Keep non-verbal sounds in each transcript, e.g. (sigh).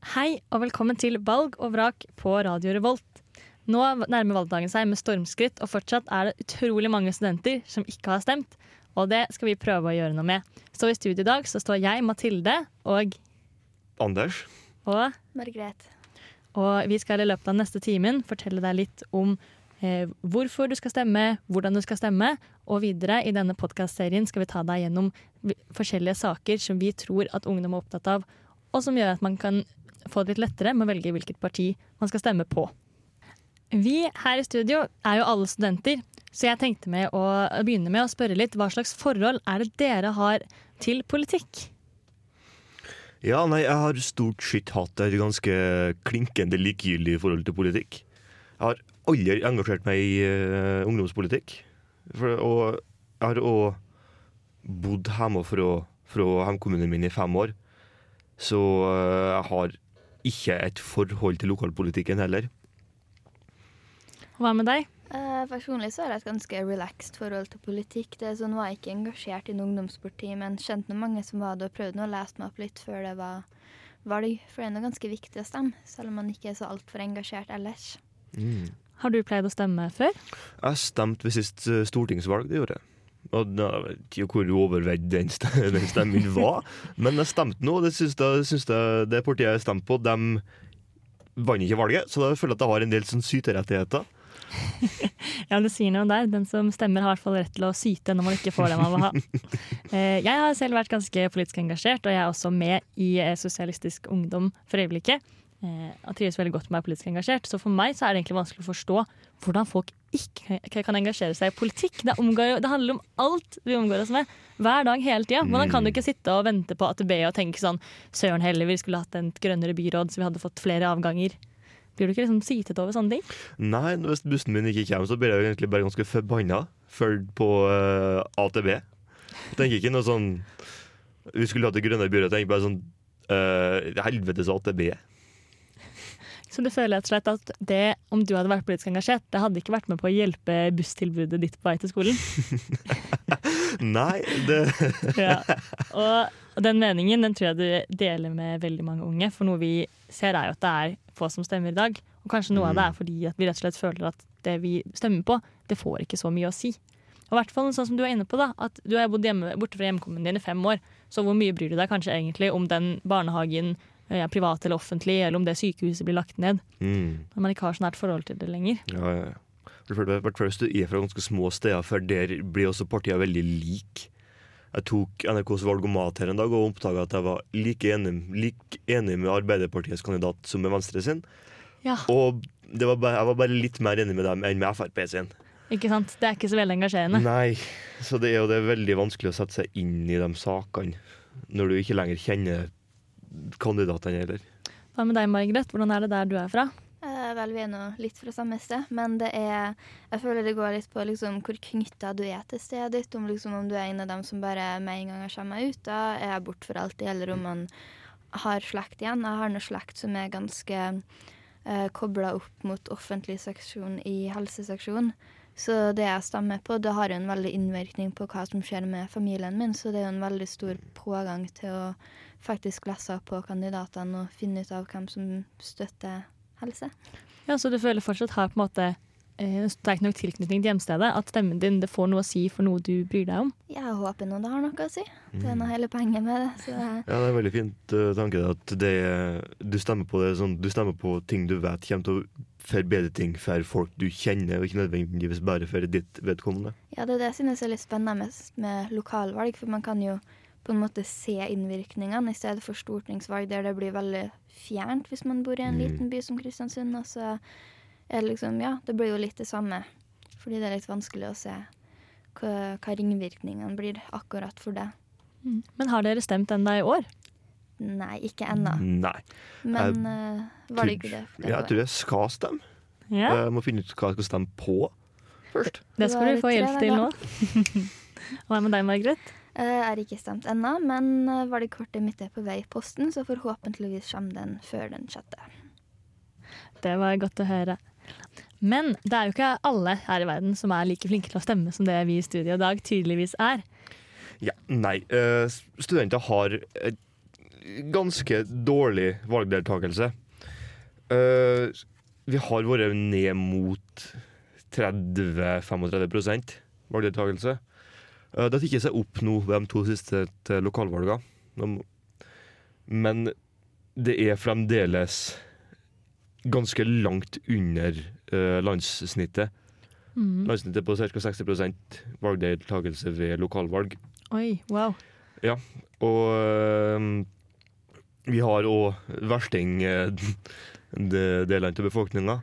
Hei og velkommen til Valg og vrak på Radio Revolt. Nå nærmer valgdagen seg med stormskritt, og fortsatt er det utrolig mange studenter som ikke har stemt. Og det skal vi prøve å gjøre noe med. Så i studio i dag så står jeg, Mathilde, og Anders. Og, Margrethe. og vi skal i løpet av neste timen fortelle deg litt om eh, hvorfor du skal stemme, hvordan du skal stemme. Og videre i denne podkastserien skal vi ta deg gjennom forskjellige saker som vi tror at ungdom er opptatt av, og som gjør at man kan få det litt lettere med å velge hvilket parti man skal stemme på. Vi her i studio er jo alle studenter, så jeg tenkte med å begynne med å spørre litt hva slags forhold er det dere har til politikk? Ja, nei, jeg har stort sett hatt et ganske klinkende likegyldig forhold til politikk. Jeg har aldri engasjert meg i uh, ungdomspolitikk. For, og jeg har òg bodd hjemme fra, fra hjemkommunen min i fem år. Så uh, jeg har ikke et forhold til lokalpolitikken heller. Hva med deg? Eh, personlig så har jeg et ganske relaxed forhold til politikk. Det er sånn, var jeg ikke engasjert i en ungdomsparti, men kjente noen mange som var det, og prøvde å lese meg opp litt før det var valg. For det er noe ganske viktig å stemme, selv om man ikke er så altfor engasjert ellers. Har du pleid å stemme før? Jeg stemte ved sist eh, stortingsvalg, det gjorde jeg. Og da vet ikke hvor overveid den, (laughs) den stemmen var, men jeg stemte nå. Det syns jeg, synes jeg det partiet jeg stemte på, de vant ikke valget, så da føler jeg at jeg har en del sånn syterettigheter. (laughs) Ja, du sier noe der. Den som stemmer har i hvert fall rett til å syte når man ikke får det man vil ha. (laughs) Eh, Jeg har selv vært ganske politisk engasjert, og jeg er også med i eh, Sosialistisk Ungdom for øyeblikket. Eh, Jeg trives veldig godt med å være politisk engasjert, så for meg så er det egentlig vanskelig å forstå hvordan folk ikke kan engasjere seg i politikk. Det, omgår, det handler om alt vi omgår oss med hver dag hele tida. Hvordan kan du ikke sitte og vente på AtB og tenke sånn Søren heller, vi skulle hatt et grønnere byråd så vi hadde fått flere avganger. Blir du ikke liksom sytet over sånne ting? Nei, hvis bussen min ikke kommer, så blir jeg egentlig bare ganske forbanna for på uh, AtB. Jeg tenker ikke noe sånn Vi skulle hatt et grønnere byråd. Jeg tenker bare sånn uh, Helvetes AtB. Så du føler rett og slett at det, om du hadde vært politisk engasjert, det hadde ikke vært med på å hjelpe busstilbudet ditt på vei til skolen? (laughs) Nei, det (laughs) Ja. Og, den meningen den tror jeg du deler med veldig mange unge. For noe vi ser er jo at det er få som stemmer i dag. Og kanskje noe av det er fordi at vi rett og slett føler at det vi stemmer på, det får ikke så mye å si. Og hvert fall sånn som du er inne på da, at du har bodd hjemme, borte fra hjemkommunen din i fem år. Så hvor mye bryr du deg kanskje egentlig om den barnehagen er privat eller offentlig, eller om det sykehuset blir lagt ned? mm. Når man ikke har så nært forhold til det lenger. Ja, ja, ja. Hvis du er fra ganske små steder, for der blir også partiene veldig like. Jeg tok NRKs valg om mat her en dag og oppdaga at jeg var like enig, like enig med Arbeiderpartiets kandidat som med Venstre sin. Ja, Og det var bare, jeg var bare litt mer enig med dem enn med Frp sin. ikke sant? Det er ikke så veldig engasjerende. Nei, så det er jo det er veldig vanskelig å sette seg inn i de sakene når du ikke lenger kjenner kandidatene heller. Hva med deg, Margaret? Hvordan er det der du er fra? Eh, vel, vi er nå litt fra samme sted, men det er Jeg føler det går litt på liksom hvor knytta du er til stedet ditt. Om, liksom, om du er en av dem som bare med en gang har kommer ut, da er jeg borte for alltid. Eller om man har slekt igjen. Jeg har noe slekt som er ganske eh, kobla opp mot offentlig seksjon i helseseksjon. Så det jeg stemmer på, det har jo en veldig innvirkning på hva som skjer med familien min. Så det er jo en veldig stor pågang til å faktisk lese på kandidatene og finne ut av hvem som støtter helse. Ja, Så du føler fortsatt har på en måte eh, sterk nok tilknytning til hjemstedet? At stemmen din det får noe å si for noe du bryr deg om? Jeg håper nå det har noe å si. Det er nå hele poenget med det. Så Ja, det er en veldig fint uh, tanke at det, du stemmer på det sånn, Du stemmer på ting du vet kommer til å forbedre ting for folk du kjenner, og ikke nødvendigvis bare for ditt vedkommende. ja, det er det jeg synes er litt spennende med, med lokalvalg, for man kan jo på en måte se innvirkningene i stedet for stortingsvalg, der det blir veldig fjernt hvis man bor i en Mm. liten by som Kristiansund. Og så er det liksom, ja, det blir jo litt det samme. Fordi det er litt vanskelig å se hva, hva ringvirkningene blir akkurat for det. Men har dere stemt ennå i år? Nei, ikke ennå. Nei. Men uh, var det ikke det? det Jeg tror jeg skal stemme. Ja, Jeg må finne ut hva jeg skal stemme på først. Det skal du få hjelp til nå. Hva (laughs) Hva med deg, Margaret? Eh, Jeg ikke stemt ennå, men eh, valgkortet mitt er på vei i posten, så forhåpentligvis kommer den før den sjette. Det var godt å høre. Men det er jo ikke alle her i verden som er like flinke til å stemme som det vi i studio i dag tydeligvis er. Ja, nei. eh, studenter har ganske dårlig valgdeltakelse. Eh, vi har vært ned mot 30-35 valgdeltakelse. Uh, det har ikke seg opp nå ved de to siste lokalvalgene. Men det er fremdeles ganske langt under eh, landssnittet. Mm. Landssnittet på ca. 60% valgdeltakelse ved lokalvalg. Oi, wow. Ja, Og vi har òg versting (laughs) øh, de- delene av befolkninga.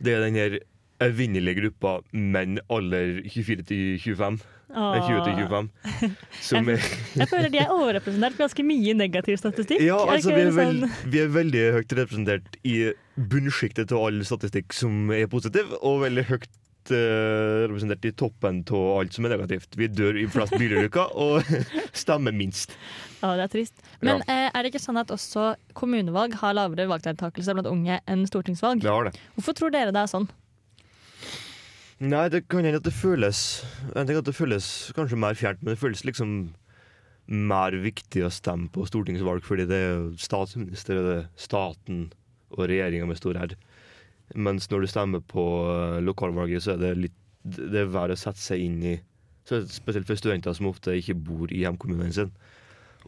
Det er den her evinnelige gruppa menn alder 24 til 25. Åh. 20 til 25. (laughs) Som jeg, Jeg føler de er overrepresentert på ganske mye negativ statistikk. Ja, altså vi er, veld, sånn- vi er veldig høyt representert i bunnsjiktet av all statistikk som er positiv, og veldig høyt øh, representert i toppen av alt som er negativt. Vi dør i flest bilulykker (laughs) og (laughs) stemmer minst. Ja, det er trist. Men ja. er det ikke sånn at også kommunevalg har lavere valgdeltakelse blant unge enn stortingsvalg? Det har det. Hvorfor tror dere det er sånn? Nei, det kan hende at det føles Jeg tenker at det føles kanskje mer fjernt, men det føles liksom mer viktig å stemme på stortingsvalg, fordi det er jo statsminister, det er staten og regjeringa med stor R. Mens når du stemmer på eh, lokalvalget, så er det litt Det er verre å sette seg inn i Spesielt for studenter som ofte ikke bor i hjemkommunen sin,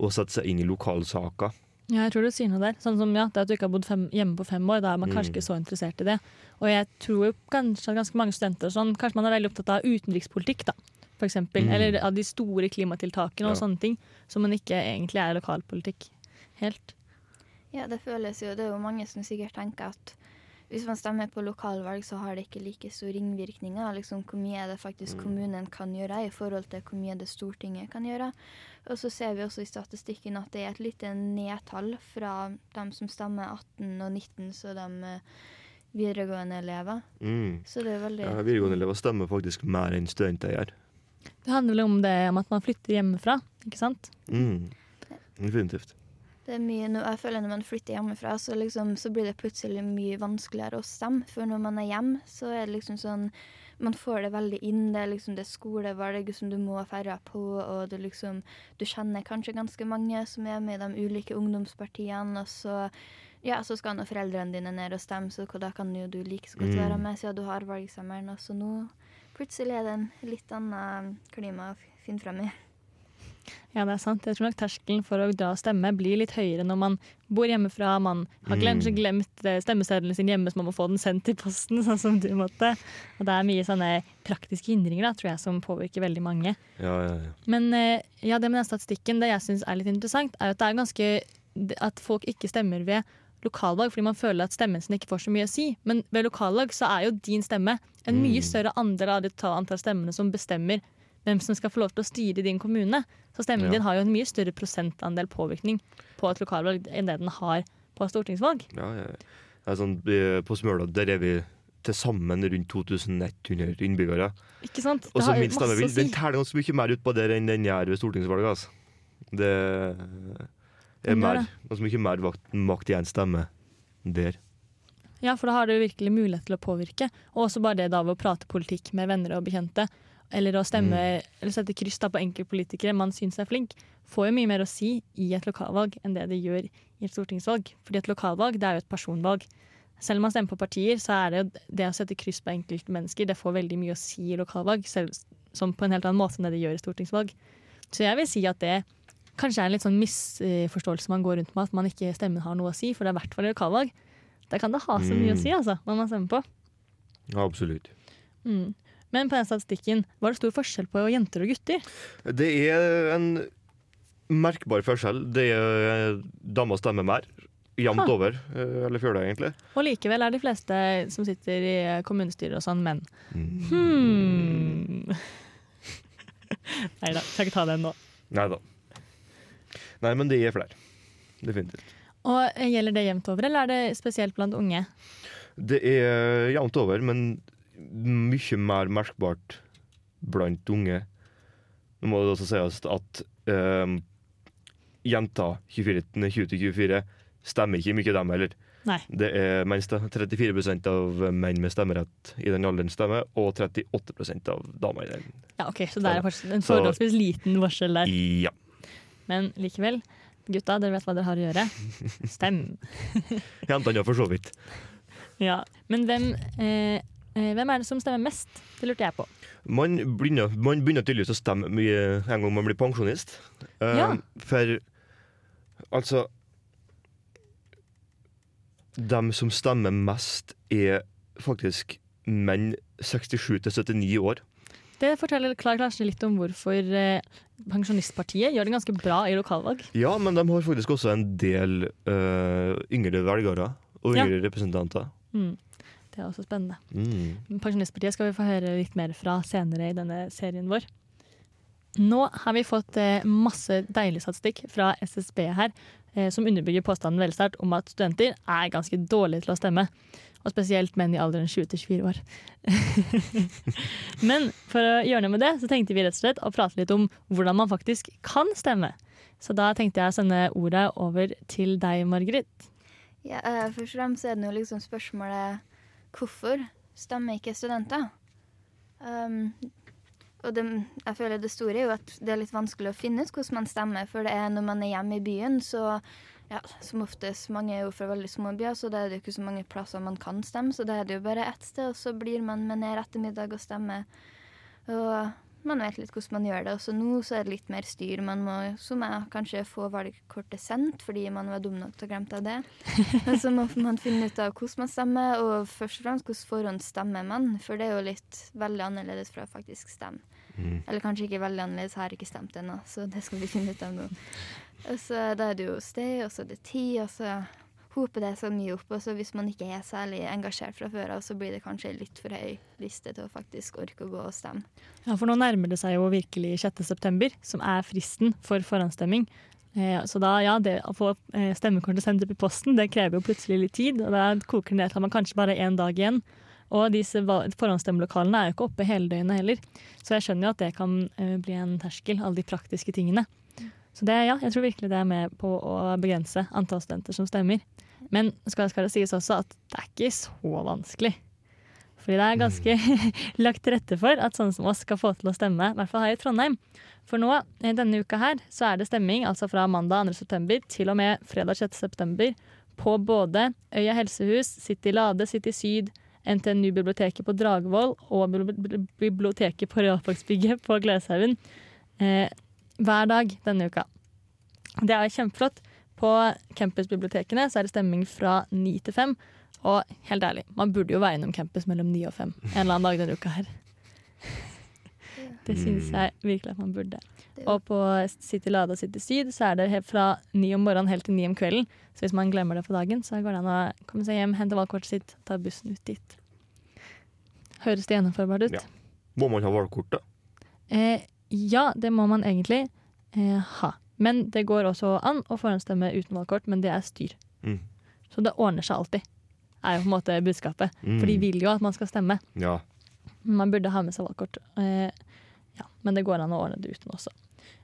å sette seg inn i lokalsaker. Ja, jeg tror du sier noe der. Sånn som ja, det at du ikke har bodd fem, hjemme på fem år, da er man kanskje Mm. ikke så interessert i det. Og jeg tror jo kanskje at ganske mange studenter og sånn, kanskje man er veldig opptatt av utenrikspolitikk, da. For eksempel. Mm. Eller av de store klimatiltakene og Ja. sånne ting. Som man ikke egentlig er lokalpolitikk helt. Ja, det føles jo Det er jo mange som sikkert tenker at hvis man stemmer på lokalvalg, så har det ikke like store ringvirkninger. Liksom, hvor mye er det faktisk kommunen kan gjøre i forhold til hvor mye det Stortinget kan gjøre. Og så ser vi også i statistikken at det er et lite nedtall fra dem som stemmer 18 og 19, så de eh, videregående elever. Mm. Så det er veldig Ja, videregående elever stemmer faktisk mer enn studenter gjør. Det handler vel om det om at man flytter hjemmefra, ikke sant? Mm. Definitivt. Det er mye, jeg føler Når man flytter hjemmefra, så, liksom, så blir det plutselig mye vanskeligere å stemme. For når man er hjemme, så er det liksom sånn Man får det veldig inn. Det er liksom det skolevalg som du må færre på, og du liksom Du kjenner kanskje ganske mange som er med i de ulike ungdomspartiene, og så ja, så skal nå foreldrene dine ned og stemme, så da kan jo du like så godt Mm. være med siden du har valgsemmeren. Og så nå plutselig er det en litt annen klima å finne frem i. Ja, det er sant. Jeg tror nok terskelen for å dra og stemme blir litt høyere når man bor hjemmefra. Man har Mm. kanskje glemt eh, stemmeseddelen sin hjemme, så man må få den sendt i posten, (laughs) sånn som du måtte. Og det er mye sånne praktiske hindringer da, tror jeg, som påvirker veldig mange. Ja, ja, ja. Men eh, ja, det med den statistikken, det jeg syns er litt interessant, er at det er ganske at folk ikke stemmer ved lokalvalg fordi man føler at stemmen sin ikke får så mye å si. Men ved lokalvalg så er jo din stemme en mye Mm. større andel av det totale antall stemmene som bestemmer hvem som skal få lov til å styre din kommune. Så stemmen Ja. din har jo en mye større prosentandel påvirkning på et lokalvalg enn det den har på et stortingsvalg. ja, ja. Sånn, eh, på Smøla der er vi til sammen rundt 2100 innbyggere. Ikke sant? Det så har jo min stemme masse vil- å si. den teller ganske mye mer utpå der enn den gjør ved stortingsvalget. Altså. Det er mer, ganske mye mer makt i én stemme der. Ja, for da har du virkelig mulighet til å påvirke. Og også bare det da ved å prate politikk med venner og bekjente. Eller å stemme, Mm. eller sette kryss da på enkeltpolitikere man syns er flink. Får jo mye mer å si i et lokalvalg enn det det gjør i et stortingsvalg. Fordi et lokalvalg det er jo et personvalg. Selv om man stemmer på partier, så er det jo det å sette kryss på enkelte mennesker, det får veldig mye å si i lokalvalg. Selv som på en helt annen måte enn det det gjør i stortingsvalg. Så jeg vil si at det kanskje er en litt sånn misforståelse man går rundt med, at man ikke stemmen har noe å si, for det er i hvert fall i lokalvalg. Da kan det ha så mye å Mm. si, altså, hva man stemmer på. Absolutt. Mm. Men på den statistikken, var det stor forskjell på jenter og gutter? Det er en merkbar forskjell. Det er Damer stemmer mer. Jevnt Ah. over. eh, Eller fjøla, egentlig. Og likevel er de fleste som sitter i kommunestyret og sånn, menn. Mm. Hmm. (laughs) Nei da, skal ikke ta den nå. Nei da. Nei, men det er flere. Definitivt. Og eh, Gjelder det jevnt over, eller er det spesielt blant unge? Det er jevnt over, men mye mer merkbart blant unge. Nå må det også sies at uh, jenter 20-24 stemmer ikke mye, dem heller. Nei. Det er mens det 34% av menn med stemmerett i den alderen stemmer, og 38% av damer i den. Ja, ok, Så det er en forholdsvis liten varsel der. Ja. Men likevel. Gutta, dere vet hva dere har å gjøre. Stem. (laughs) Jentene for så vidt. Ja. Men hvem, eh, hvem er det som stemmer mest? Det lurte jeg på. Man begynner, man begynner tydeligvis å stemme mye en gang man blir pensjonist. Eh, Ja. For altså De som stemmer mest, er faktisk menn 67 til 79 år. Det forteller kanskje litt om hvorfor eh, Pensjonistpartiet gjør det ganske bra i lokalvalg. Ja, men de har faktisk også en del uh, yngre velgere og Ja. yngre representanter. Mm. Det er også spennende. Mm. Pensjonistpartiet skal vi få høre litt mer fra senere i denne serien vår. Nå har vi fått eh, masse deilig statistikk fra SSB her, eh, som underbygger påstanden velstart om at studenter er ganske dårlige til å stemme. Og spesielt menn i alderen 20-24 år. (laughs) Men for å gjøre noe med det, så tenkte vi rett og slett å prate litt om hvordan man faktisk kan stemme. Så da tenkte jeg å sende ordet over til deg, Margrit. Ja, uh, først og fremst er det jo liksom spørsmålet hvorfor stemmer ikke studenter? Um, og det, jeg føler det store er jo at det er litt vanskelig å finne ut hvordan man stemmer. For det er når man er hjemme i byen, så ja, som oftest mange er jo fra veldig små byer, så da er det jo ikke så mange plasser man kan stemme. Så da er det jo bare ett sted, og så blir man med ned ettermiddag og stemmer. Og man vet litt hvordan man gjør det. Også nå så er det litt mer styr. Man må, som jeg, kanskje få valgkortet sendt fordi man var dum nok til å glemme det. (laughs) Og så må man finne ut av hvordan man stemmer, og først og fremst hvordan forhåndsstemmer man. For det er jo litt veldig annerledes fra faktisk stemme. Mm. Eller kanskje ikke veldig annerledes, jeg har ikke stemt ennå, så det skal vi finne ut av nå. Og så Da er det jo sted, og så er det tid, og så hoper det så mye opp. Og så hvis man ikke er særlig engasjert fra før av, så blir det kanskje litt for høy liste til å faktisk orke å gå og stemme. Ja, for nå nærmer det seg jo virkelig 6. september, som er fristen for forhåndsstemming. Eh, så da, ja, det å få eh, stemmekortet sendt opp i posten, det krever jo plutselig litt tid. Og da koker det ned til at man kanskje bare har én dag igjen. Og disse forhåndsstemmelokalene er jo ikke oppe hele døgnet heller. Så jeg skjønner jo at det kan eh, bli en terskel, alle de praktiske tingene. Så det, ja, jeg tror virkelig det er med på å begrense antall studenter som stemmer. Men skal, skal det sies også at det er ikke så vanskelig. Fordi det er ganske (laughs) lagt til rette for at sånne som oss skal få til å stemme, i hvert fall her i Trondheim. For nå, denne uka her, så er det stemming altså fra mandag 2. september til og med fredag 6. september på både Øya helsehus, City Lade, City Syd, NTNU-biblioteket på Dragvoll og bibli- bibli- biblioteket på Realfagsbygget på Gløshaugen eh, hver dag denne uka. Det er kjempeflott. På campusbibliotekene så er det stemming fra ni til fem. Og helt ærlig, man burde jo være innom campus mellom ni og fem en eller annen dag denne uka her. Det syns Mm. jeg virkelig at man burde. Og på City Lade og City Syd så er det fra ni om morgenen helt til ni om kvelden. Så hvis man glemmer det på dagen, så går det an å komme seg hjem, hente valgkortet sitt, ta bussen ut dit. Høres det gjennomførbart ut? Ja. Må man ha valgkort, da? Eh, ja, det må man egentlig eh, ha. Men det går også an å forhåndsstemme uten valgkort, men det er styr. Mm. Så det ordner seg alltid, er jo på en måte budskapet. Mm. For de vil jo at man skal stemme. Ja. Man burde ha med seg valgkort. Eh, ja, men det går an å ordne det uten også.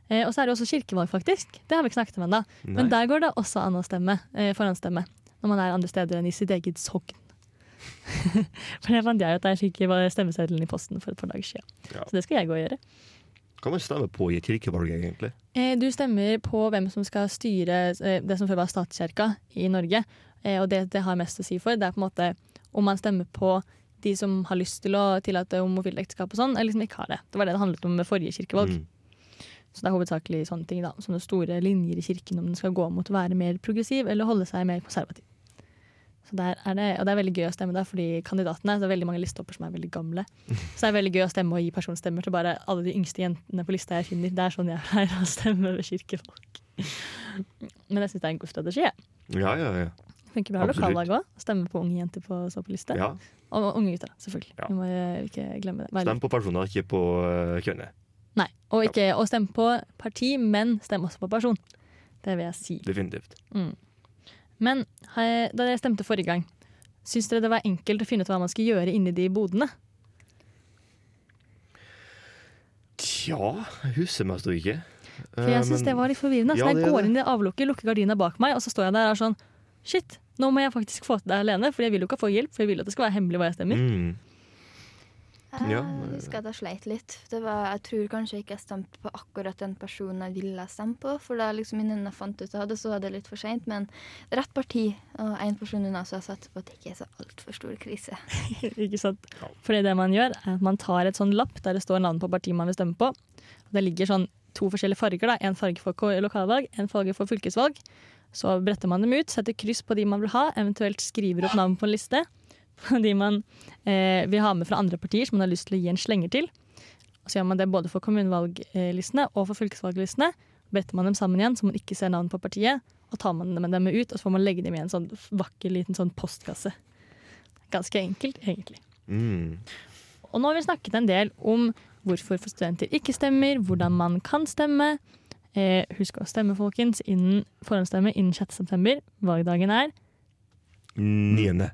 Eh, og så er det også kirkevalg, faktisk. Det har vi ikke snakket om ennå. Men der går det også an å stemme, eh, forhåndsstemme når man er andre steder enn i sitt eget sogn. (laughs) For det fant jeg ut da jeg fikk stemmeseddelen i posten for et par dager siden. Ja. Så det skal jeg gå og gjøre. Kan man stemme på i et kirkevalg, egentlig? Eh, Du stemmer på hvem som skal styre eh, det som før var statskirka i Norge. Eh, Og det det har mest å si for, det er på en måte om man stemmer på de som har lyst til å tillate homofile ekteskap og sånn, eller liksom ikke har det. Det var det det handlet om med forrige kirkevalg. Mm. Så det er hovedsakelig sånne ting da, sånne store linjer i kirken om den skal gå mot å være mer progressiv eller holde seg mer konservativ. Det, og det er veldig gøy å stemme der, fordi kandidatene, det er veldig mange listehopper som er veldig gamle. (laughs) Så det er veldig gøy å stemme og gi personstemmer til bare alle de yngste jentene på lista jeg finner. Det er sånn jeg pleier å stemme ved kirkefolk. Men jeg syns det er en god strategi. Ja, ja, ja. Funker bra lokallag òg. Stemme på unge jenter på så på liste. ja. Og unge gutter, selvfølgelig. Ja. Vi må eh, ikke glemme det. Stem på personer, ikke på uh, kjønnet. Nei. Og ikke og stem på parti, men stem også på person. Det vil jeg si. Definitivt. Mm. Men eh, da dere stemte forrige gang, syns dere det var enkelt å finne ut hva man skulle gjøre inni de bodene? Tja, husker meg stort ikke. For jeg syns det var litt forvirrende. ja, Så jeg går inn i avlukket, lukker gardina bak meg, og så står jeg der og er sånn Shit, nå må jeg faktisk få til det alene, for jeg vil jo ikke få hjelp, for jeg vil at det skal være hemmelig hva jeg stemmer. Mm. Jeg Ja, husker at jeg sleit litt. Det var, jeg tror kanskje ikke jeg stemte på akkurat den personen jeg ville stemme på. For da liksom innen jeg fant ut av det, så var det litt for seint. Men rett parti og én person unna, så jeg satser på at det ikke er så altfor stor krise. (laughs) Ikke sant? For det man gjør, er at man tar et sånn lapp der det står navn på partiet man vil stemme på. Og det ligger sånn to forskjellige farger. da. En farge for lokalvalg, en farge for fylkesvalg. Så bretter man dem ut, setter kryss på de man vil ha, eventuelt skriver opp navn på en liste. (laughs) De man eh, vil ha med fra andre partier som man har lyst til å gi en slenger til. Og så gjør man det både for kommunevalglistene og for fylkesvalglistene. Bretter man dem sammen igjen så man ikke ser navn på partiet, og tar man dem ut, og så får man legge dem i en sånn vakker liten sånn postkasse. Ganske enkelt, egentlig. Mm. Og nå har vi snakket en del om hvorfor studenter ikke stemmer, hvordan man kan stemme. Eh, husk å stemme, folkens, innen forhåndsstemme innen 6. september. Valgdagen er 9.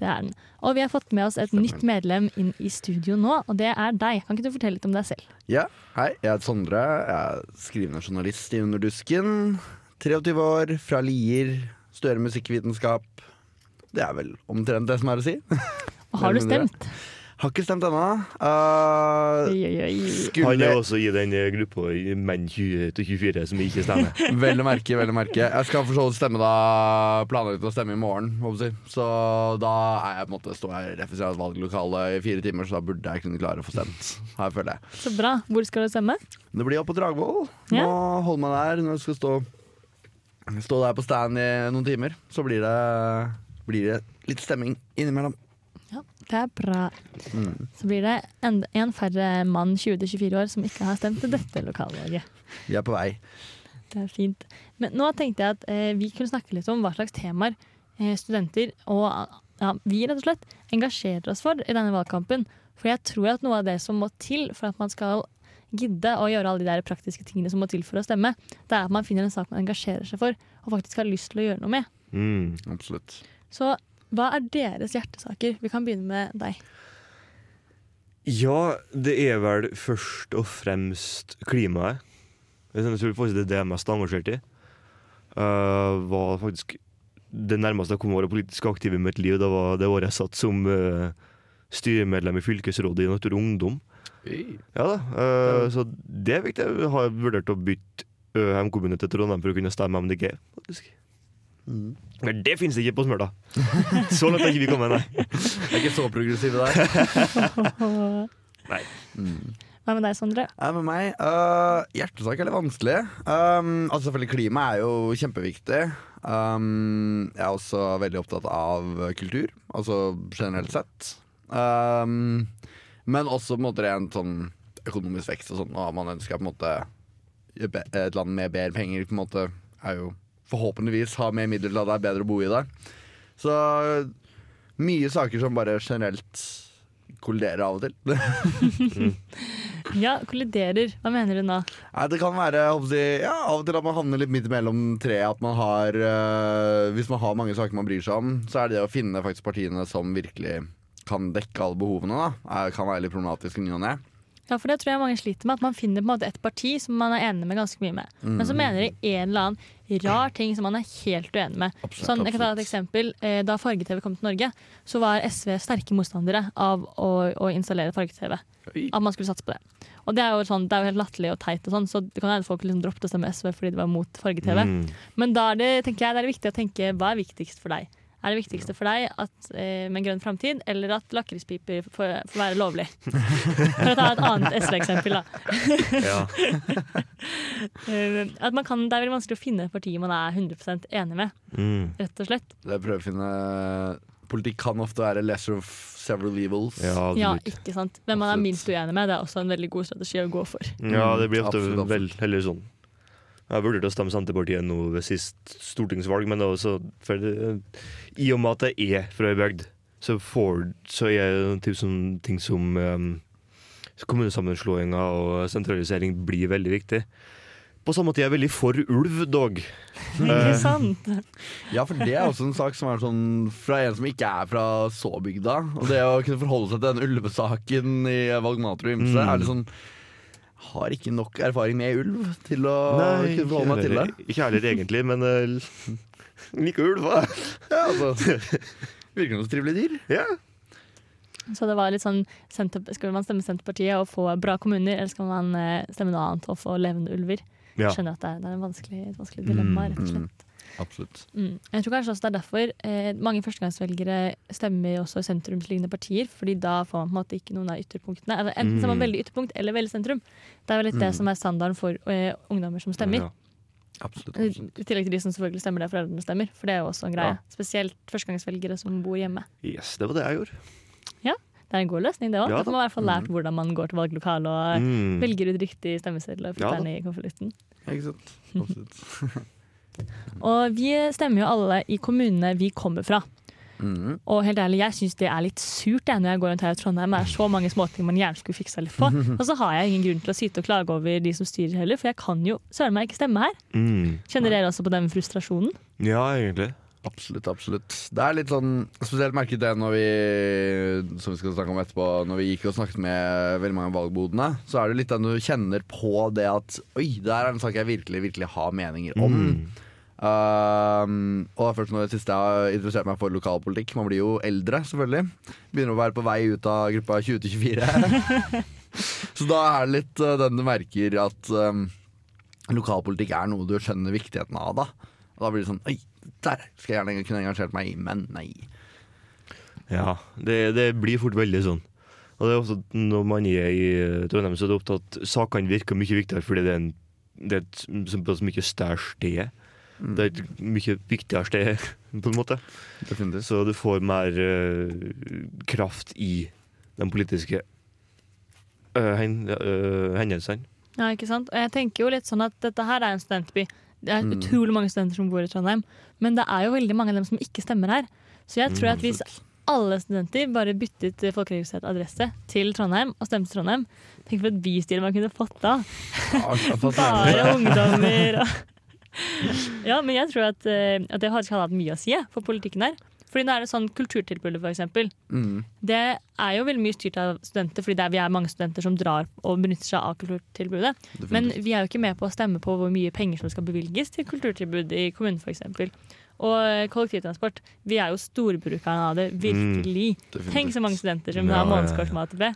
det er den. Og vi har fått med oss et Stemmer. nytt medlem inn i studio nå, og det er deg. Kan ikke du fortelle litt om deg selv? Ja, hei, jeg heter Sondre. Jeg er skrivende journalist i Underdusken. 23 år, fra Lier. Studerer musikkvitenskap. Det er vel omtrent det som er å si. Og har du stemt? Har ikke stemt ennå. Uh. Han er også i den eh, gruppa menn 20-24 som ikke stemmer. (laughs) Vel å merke, vel å merke. Jeg skal for så vidt stemme da planlagt å stemme i morgen. håper jeg. Så da er jeg på en måte står jeg rett ved siden et valglokale i fire timer, så da burde jeg kunne klare å få stemt. Her føler jeg. Så bra. Hvor skal du stemme? Det blir opp på Dragvoll. Må Ja. holde meg der når jeg skal stå, stå der på stand i noen timer. Så blir det, blir det litt stemming innimellom. Det er bra. Mm. Så blir det en, en færre mann 20-24 år som ikke har stemt til dette lokalvalget. Vi er på vei. Det er fint. Men nå tenkte jeg at eh, vi kunne snakke litt om hva slags temaer eh, studenter og ja, vi rett og slett engasjerer oss for i denne valgkampen. For jeg tror at noe av det som må til for at man skal gidde å gjøre alle de der praktiske tingene som må til for å stemme, det er at man finner en sak man engasjerer seg for og faktisk har lyst til å gjøre noe med. Mm. Absolutt. Så hva er deres hjertesaker? Vi kan begynne med deg. Ja, det er vel først og fremst klimaet. Jeg tror faktisk det er det jeg er mest engasjert i. Uh, var faktisk det nærmeste jeg kom å være politisk aktiv i mitt liv. Det var det året jeg satt som uh, styremedlem i fylkesrådet i Natur og Ungdom. Ja da, uh, Så det er viktig. Jeg har vurdert å bytte uh, hjemkommune til Trondheim for å kunne stemme MDG. faktisk. Mm. Men det finnes ikke på Smøla! (laughs) Så langt har ikke vi kommet, nei. Jeg er ikke så progressive der. (laughs) Mm. Hva med deg, Sondre? Hva med meg Uh, Hjertesak er litt vanskelig. Um, altså Selvfølgelig klima er jo kjempeviktig. Um, jeg er også veldig opptatt av kultur, altså generelt sett. Um, men også på en måte rent sånn økonomisk vekst og sånn. Og man ønsker på en måte et land med bedre penger på en måte er jo forhåpentligvis har mer midler til at det er bedre å bo i der. Så mye saker som bare generelt kolliderer av og til. (laughs) Ja, kolliderer. Hva mener du nå? Nei, Det kan være ja, av og til at man havner litt midt mellom treet. At man har øh, Hvis man har mange saker man bryr seg om, så er det det å finne faktisk partiene som virkelig kan dekke alle behovene, da, er, kan være litt problematisk i ny og ne. Ja, for det tror jeg mange sliter med. At man finner på en måte et parti som man er enig med ganske mye med. Men så mener de en eller annen rar ting som man er helt uenig med. Absolutt, Sånn, jeg kan ta et eksempel. Eh, Da farge-TV kom til Norge, så var SV sterke motstandere av å, å installere farge-TV. At man skulle satse på det. Og det er jo, sånn, det er jo helt latterlig og teit, og sånn, så det kan hende folk liksom droppet å stemme SV fordi de var mot farge-TV. Mm. Men da er det, tenker jeg, det er viktig å tenke hva er viktigst for deg. Er det viktigste for deg at, eh, med en grønn framtid, eller at lakrispiper får, får være lovlig? (laughs) For å ta et annet SV-eksempel, da. Ja. (laughs) Eh, at man kan, det er veldig vanskelig å finne et parti man er 100% enig med, Mm. rett og slett. Det prøver å finne Politikk kan ofte være lesser of several evils. ja, Ja, ikke sant? Hvem man er minst uenig med, det er også en veldig god strategi å gå for. Ja, det blir ofte Absolutt, absolutt. vel heller sånn. Jeg vurderte å stemme Senterpartiet nå ved sist stortingsvalg, men også for, eh, i og med at jeg er fra ei bygd, så, får- så er det sånn ting som um, kommunesammenslåinger og sentralisering blir veldig viktig. På samme måte er jeg veldig for ulv, dog. Ikke sant? Ja, for det er også en sak som er sånn fra en som ikke er fra så bygda. Og det å kunne forholde seg til den ulvesaken i Valgmater og ymse Mm. er litt sånn Har ikke nok erfaring med ulv til å kunne forholde meg til det. ikke heller egentlig, men uh, (laughs) liker ulv. hva? Ja, (laughs) altså, Virker som trivelige trivelig dyr. Ja. Så det var litt sånn Skal man stemme Senterpartiet og få bra kommuner, eller skal man eh, stemme noe annet og få levende ulver? Ja. Skjønner at det er, det er en vanskelig, et vanskelig dilemma, rett og Mm. slett. Absolutt. Mm. Jeg tror kanskje også det er derfor eh, mange førstegangsvelgere stemmer også sentrumslignende partier, fordi da får man på en måte ikke noen av ytterpunktene. Altså, enten så er man Mm. veldig ytterpunkt eller veldig sentrum. Det er vel litt det Mm. som er standarden for eh, ungdommer som stemmer. Ja. Absolutt, I absolutt. i tillegg til de som selvfølgelig stemmer der foreldrene stemmer, for det er jo også en greie. Ja. Spesielt førstegangsvelgere som bor hjemme. Yes, det var det jeg gjorde. Ja, Det er en god løsning, det òg. Ja da man i hvert fall lært hvordan man går til valglokalet og Mm. velger ut riktig stemmeseddel og Ja putter da. den i konvolutten. Ikke sant. (laughs) Absolutt. (laughs) Og vi stemmer jo alle i kommunene vi kommer fra. Mm. Og helt ærlig, jeg syns det er litt surt jeg, når jeg går rundt her i Trondheim. Det er så mange småting man gjerne skulle fiksa litt på. (laughs) Og så har jeg ingen grunn til å syte og klage over de som styrer heller, for jeg kan jo søren meg ikke stemme her. Mm. Kjenner dere også på den frustrasjonen? Ja, egentlig. Absolutt, absolutt. Det er litt sånn Spesielt merket det når vi Som vi skal snakke om etterpå Når vi gikk og snakket med veldig mange av valgbodene, så er det litt den du kjenner på det at Oi, det her er en sak jeg virkelig, virkelig har meninger om. Mm. Um, og det er først nå det siste jeg har interessert meg for lokalpolitikk. Man blir jo eldre, selvfølgelig. Begynner å være på vei ut av gruppa 20-24. (laughs) så da er det litt uh, den du merker at um, lokalpolitikk er noe du skjønner viktigheten av. Da Og da blir det sånn Oi, der skal jeg gjerne kunne engasjert meg men nei. Ja, det, det blir fort veldig sånn. Og det er at når man er i Trondheim, så er det ofte at sakene virker mye viktigere fordi det er, en, det er et såpass mye større sted. Det er et mye viktigere sted, (laughs) på en måte. Definitivt. Så du får mer uh, kraft i de politiske uh, hen, uh, hendelsene. Ja, ikke sant? Og jeg tenker jo litt sånn at dette her er en studentby. Det er Mm. utrolig mange studenter som bor i Trondheim, men det er jo veldig mange av dem som ikke stemmer her. Så jeg tror at hvis alle studenter bare byttet folkeregistrert adresse til Trondheim og stemte Trondheim, tenk for et bystyre man kunne fått da. (laughs) Bare ungdommer og (laughs) Ja, men jeg tror at, eh, at det har hatt mye å si for politikken her. Fordi nå er det sånn kulturtilbudet, eksempel. mm. Det er jo veldig mye styrt av studenter, fordi det er, vi er mange studenter som drar og benytter seg av kulturtilbudet. Men vi er jo ikke med på å stemme på hvor mye penger som skal bevilges til kulturtilbud i kommunen f.eks. Og kollektivtransport. Vi er jo storbrukerne av det, virkelig. Tenk så mange studenter som Ja, har månedskort med ATP.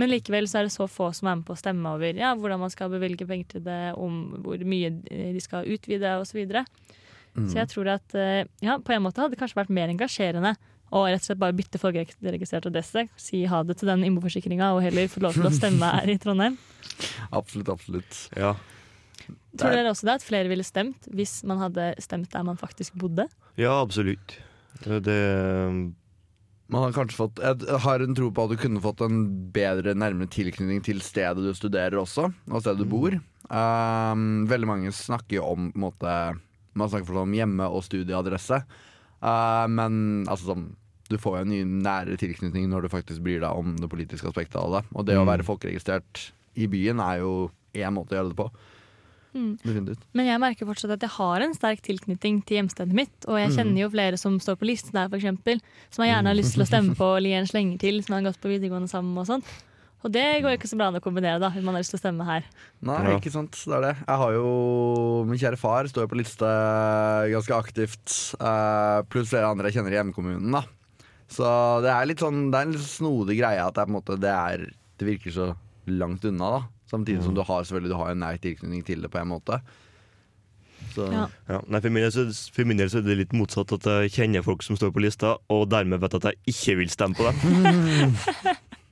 Men likevel så er det så få som er med på å stemme over ja, hvordan man skal bevilge penger til det, om hvor mye de skal utvide osv. Så, videre. Mm. så jeg tror at eh, ja, på en måte hadde det kanskje vært mer engasjerende å rett og slett bare bytte folkeregistrert adresse, si ha det til den innboforsikringa og heller få lov til å stemme her i Trondheim. (laughs) Absolutt, absolutt. Ja. Tror dere også det at flere ville stemt hvis man hadde stemt der man faktisk bodde? ja, absolutt. Det Man har kanskje fått Jeg har en tro på at du kunne fått en bedre, nærmere tilknytning til stedet du studerer også, og stedet du bor. Um, veldig mange snakker jo om måte, Man snakker fortsatt om hjemme- og studieadresse, Uh, men altså sånn du får jo en ny nærere tilknytning når du faktisk bryr deg om det politiske aspektet av det. Og det å Mm. være folkeregistrert i byen er jo én måte å gjøre det på. Mm. Men jeg merker fortsatt at jeg har en sterk tilknytning til hjemstedet mitt. Og jeg Mm. kjenner jo flere som står på listen der, f.eks. Som jeg gjerne har lyst til å stemme på eller gi en slenger til, som har gått på videregående sammen og sånn. Og det går ikke så bra an å kombinere, da, hvis man har lyst til å stemme her. Nei, Ja. ikke sant. Det er det. Jeg har jo Min kjære far står jo på liste ganske aktivt, eh, pluss flere andre jeg kjenner i hjemkommunen, da. Så det er litt sånn Det er en litt snodig greie at det er på en måte Det, er, det virker så langt unna, da. Samtidig som du har selvfølgelig Du har en nær tilknytning til det på en måte. Så Ja. Ja, nei, for, min del for min del så er det litt motsatt. At jeg kjenner folk som står på lista, og dermed vet at jeg ikke vil stemme på dem. (laughs)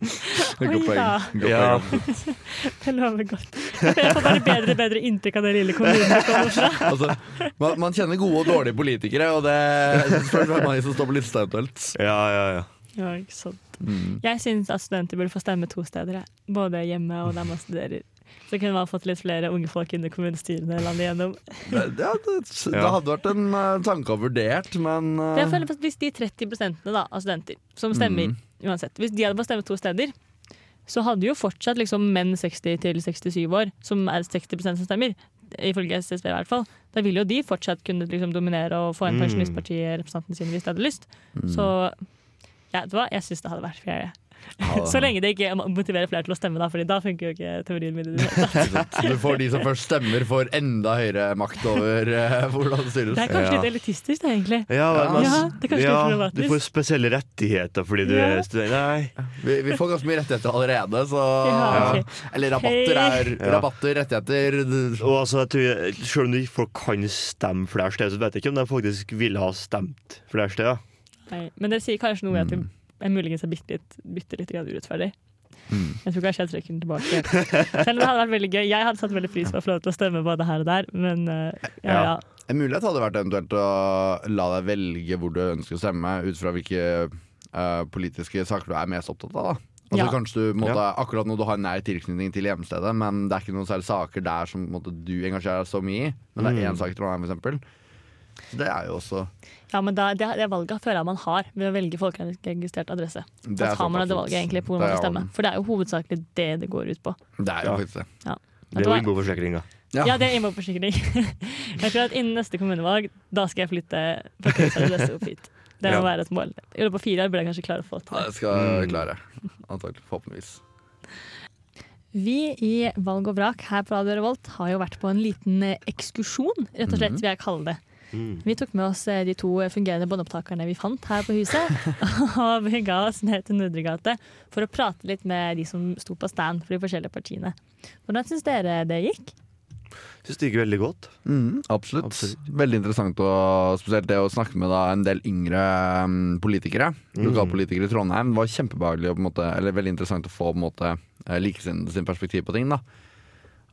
Godt Oi, poeng. ja. Ja. (laughs) Det lover godt. Jeg får bare bedre og bedre inntrykk av den lille kommunen jeg kommer fra. (laughs) Altså, man, man kjenner gode og dårlige politikere, og det spørs hvem av som står på lista eventuelt. Ja, ja, ja. Ja, ikke sant. Mm. Jeg syns at studenter burde få stemme to steder. Både hjemme og der man studerer. Så kunne man fått litt flere unge folk inn i kommunestyrene landet igjennom. Det, ja, det, det hadde vært en uh, tanke å vurdert, men uh... jeg føler at Hvis de 30 da, av studenter som stemmer Mm. uansett Hvis de hadde fått stemme to steder, så hadde jo fortsatt liksom menn 60 til 67 år, som er 60% som stemmer, ifølge SSB i hvert fall, da ville jo de fortsatt kunne liksom dominere og få en Mm. pensjonistparti-representanten sin hvis de hadde lyst. mm. Så ja, vet du hva? jeg syns det hadde vært fair. Ja. (laughs) Så lenge det ikke motiverer flere til å stemme, da, Fordi da funker jo ikke teorien min. (laughs) Du får de som først stemmer, får enda høyere makt over uh, hvordan det styres. Det er kanskje Ja. litt elitistisk, det, egentlig. Ja, men, Ja, det er kanskje litt. Du får spesielle rettigheter fordi du Ja. er student. Nei. Vi, vi får ganske mye rettigheter allerede, så Ja, ok. Eller rabatter er Ja. rabatter, rettigheter Og altså, jeg tror, Selv om folk kan stemme flere steder, så vet jeg ikke om de faktisk ville ha stemt flere steder. Nei, men det sier kanskje noe at Mm. er muligens er bitte litt, bitte litt urettferdig. Mm. Jeg tror kanskje jeg trekker den tilbake. Selv om det hadde vært veldig gøy. Jeg hadde satt veldig pris på å få lov til å stemme både her og der, men eh, ja, Ja. ja. En mulighet hadde vært eventuelt å la deg velge hvor du ønsker å stemme, ut fra hvilke uh, politiske saker du er mest opptatt av. Da. Altså Ja. Kanskje du måtte, Akkurat nå du har nær tilknytning til hjemstedet, men det er ikke noen særlige saker der som måtte, du engasjerer deg så mye i. Men det er én Mm. sak i Trondheim, for eksempel. Det er jo også ja men da, det, det valget føler jeg man har ved å velge folkeregistrert adresse. det Da tar man det valget egentlig på hvor man skal stemme. For det er jo hovedsakelig det det går ut på. Det er jo faktisk det. Det er jo innboforsikringa. Ja. Ja, det er innboforsikring. (laughs) jeg tror at innen neste kommunevalg, da skal jeg flytte folkeregistrert adresse opp hit. Det må Ja. være et mål. I løpet av fire år burde jeg kanskje klare å få til Ja, det. det skal Mm. jeg klare. Antakelig. Forhåpentligvis. Vi i Valg og vrak her på Radio Revolt har jo vært på en liten eh, ekskursjon, rett og slett, Mhm. vil jeg kalle det. Mm. Vi tok med oss eh, de to fungerende båndopptakerne vi fant her på huset, (laughs) og vi ga oss ned til Nordregate for å prate litt med de som sto på stand for de forskjellige partiene. Hvordan syns dere det gikk? Syns det gikk veldig godt. Mm, absolutt. Absolutt. Veldig interessant, og spesielt det å snakke med da, en del yngre mm, politikere. Mm. Lokalpolitikere i Trondheim. Det var kjempebehagelig og måte, eller veldig interessant å få på en måte, eh, likesinnede sin perspektiv på ting. da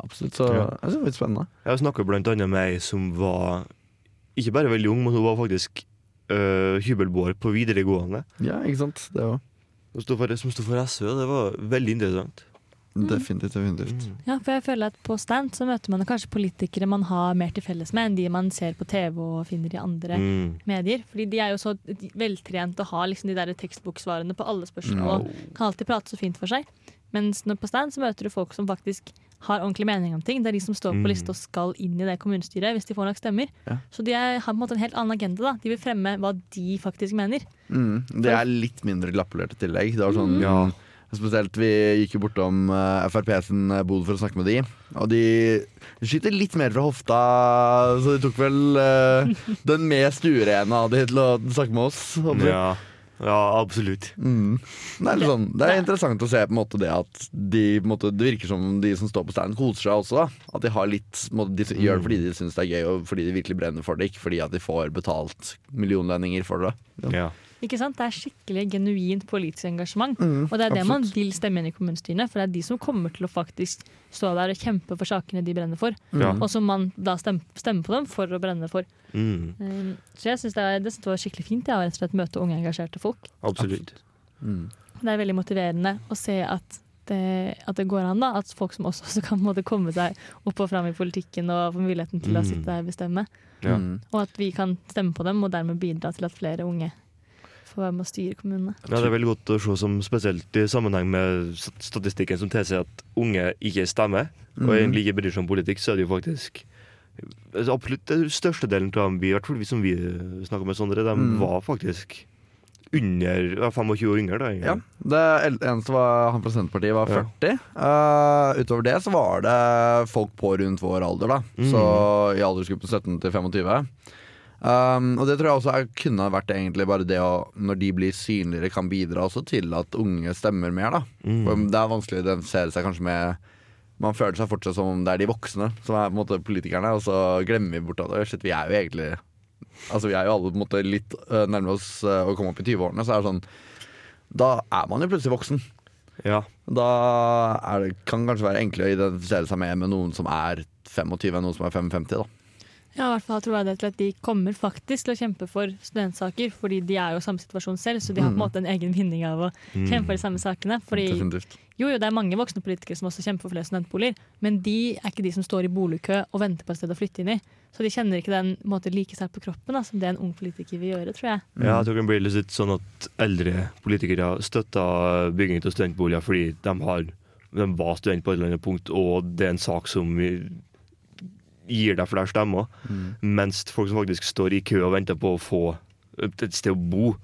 Absolutt, så Ja. jeg synes det var litt spennende. Jeg snakka blant annet med ei som var ikke bare veldig ung, men hun var faktisk uh, hybelboer på videregående. Ja, ikke sant? Det var Som sto for, som sto for SV, og det var veldig interessant. definitivt. definitivt. Ja, for jeg føler at På stand så møter man kanskje politikere man har mer til felles med enn de man ser på TV og finner i andre Mm. medier. Fordi de er jo så veltrent og har liksom de der tekstboksvarene på alle spørsmål. og kan alltid prate så fint for seg. Mens når på stand så møter du folk som faktisk har ordentlig mening om ting. Det er de som står på Mm. lista og skal inn i det kommunestyret hvis de får nok stemmer. Ja. Så de er, har på en måte en helt annen agenda. da. De vil fremme hva de faktisk mener. Mm, det er litt mindre glappolert i tillegg. Det var sånn, Ja. Spesielt vi gikk jo bortom uh, Frp sin eh, bod for å snakke med de. Og de skyter litt mer fra hofta, så de tok vel uh, (laughs) den mest urene av de til å snakke med oss. Ja. Ja, absolutt. Mm. Det, er litt sånn, det er interessant å se på en måte det at de, på en måte, det virker som de som står på stand, koser seg også. Da. At de har litt, måte, de gjør det fordi de syns det er gøy, og fordi de virkelig brenner for det. Ikke fordi at de får betalt millionlønninger for det. Ja. Ikke sant? Det er skikkelig genuint politisk engasjement. Mm, Og det er det man vil stemme inn i kommunestyrene, for det er de som kommer til å faktisk stå der og kjempe for sakene de brenner for. Ja. Og som man da stemmer, på dem for å brenne for. Mm. Um, så jeg syns det, er- det var skikkelig fint å rett og slett møte unge, engasjerte folk. Absolutt. Mm. Det er veldig motiverende å se at det, at det går an. da, At folk som oss også kan måte, komme seg opp og fram i politikken og få muligheten til å Mm. sitte der og bestemme. Ja. Mm. Og at vi kan stemme på dem og dermed bidra til at flere unge får være med å styre kommunene. Ja, det er veldig godt å se som spesielt i sammenheng med statistikken som tilsier at unge ikke stemmer, og Mm. egentlig ikke bryr seg om politikk, så er det jo faktisk altså, absolutt den største delen av dem vi, i hvert fall vi som vi snakker med Sondre, de Mm. var faktisk under 25 år yngre. da. Ja, det eneste var han fra Senterpartiet var Ja. 40. Eh, utover det så var det folk på rundt vår alder, da. Mm. Så i aldersgruppen 17 til 25. Um, og det tror jeg også er, kunne vært egentlig bare det å, når de blir synligere, kan bidra også til at unge stemmer mer, da. For Mm. det er vanskelig å identifisere seg kanskje med Man føler seg fortsatt som om det er de voksne som er på en måte politikerne, og så glemmer vi bort at shit, vi er jo egentlig Altså Vi er jo alle på en måte litt uh, nærme oss uh, å komme opp i 20-årene, så er det sånn Da er man jo plutselig voksen. Ja. Da det, kan det kanskje være enklere å identifisere seg med med noen som er 25 enn noen som er 55. da Ja, i hvert fall tror jeg det til at De kommer faktisk til å kjempe for studentsaker, fordi de er jo i samme situasjon selv. Så de har på en måte en egen vinning av å Mm. kjempe for de samme sakene. Fordi jo, jo, det er mange voksne politikere som også kjemper for flere studentboliger, men de er ikke de som står i boligkø og venter på et sted å flytte inn i. Så de kjenner ikke den på måte, like sterkt på kroppen da, som det en ung politiker vil gjøre, tror jeg. Ja, jeg tror det blir litt sånn at eldre politikere støtter bygging av studentboliger fordi de, har, de var student på et eller annet punkt, og det er en sak som gir deg flere stemmer. Mm. Mens folk som faktisk står i kø og venter på å få et sted å bo,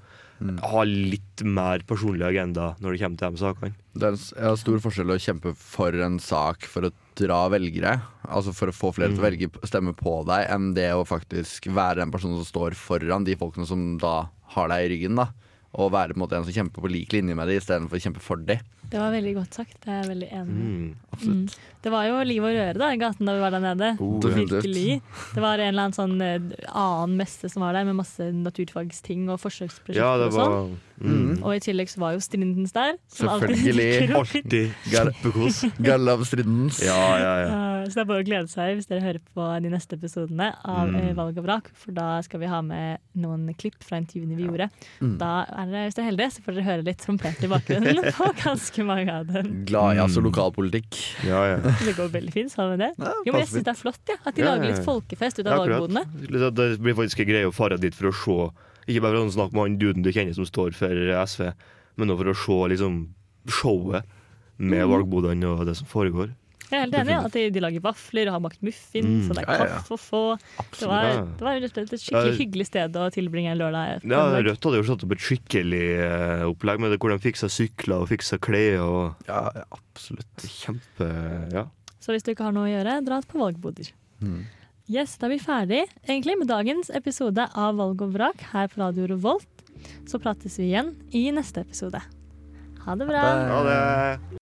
Mm. har litt mer personlig agenda når det kommer til de sakene. Det er en stor forskjell å kjempe for en sak for å dra velgere, altså for å få flere til å velge stemme på deg, enn det å faktisk være den personen som står foran de folkene som da har deg i ryggen. da Og være på en måte en som kjemper på lik linje med dem istedenfor å kjempe for dem. Det var veldig godt sagt. Det er jeg veldig enig i. Mm. Absolutt. Det var jo liv og røre da, i gaten da vi var der nede. Oh. Virkelig. Det var en eller annen sånn eh, annen messe som var der, med masse naturfagsting og forsøksprosjekter Ja, det og sånn. var mm. Og i tillegg så var jo Strindens der. Selvfølgelig. alltid (laughs) kjempekos. Gallav Stridens. Ja, ja, ja. Så det er bare å glede seg hvis dere hører på de neste episodene av Mm. eh, Valg og vrak, for da skal vi ha med noen klipp fra intervjuene vi gjorde. Mm. Da er dere, Hvis dere er heldige, så får dere høre litt trompet i bakgrunnen (laughs) på ganske mange av dem. Glad i altså Mm. lokalpolitikk. ja, ja. (laughs) Det går veldig fint, sammen med det? Ja, Jo, men jeg syns det er flott ja, at de Ja, lager litt folkefest ut av valgbodene. Det blir faktisk en greie å fare dit for å se Ikke bare for å snakke med han duden du kjenner som står for SV, men også for å se liksom showet med Mhm. valgbodene og det som foregår. Jeg er helt enig i at de, de lager vafler og har bakt muffins, Mm. og det er kaffe å få. Det var, det var et skikkelig hyggelig sted å tilbringe en lørdag. Ja. Rødt hadde jo satt opp et skikkelig eh, opplegg med det, hvor de fiksa sykler og fiksa klær. og Ja, ja, absolutt. Kjempe Ja. Så hvis du ikke har noe å gjøre, dra på valgboder. Mm. Yes, Da er vi ferdig egentlig med dagens episode av Valg og vrak her på Radio Revolt. Så prates vi igjen i neste episode. Ha det bra. Ha det. Ha det.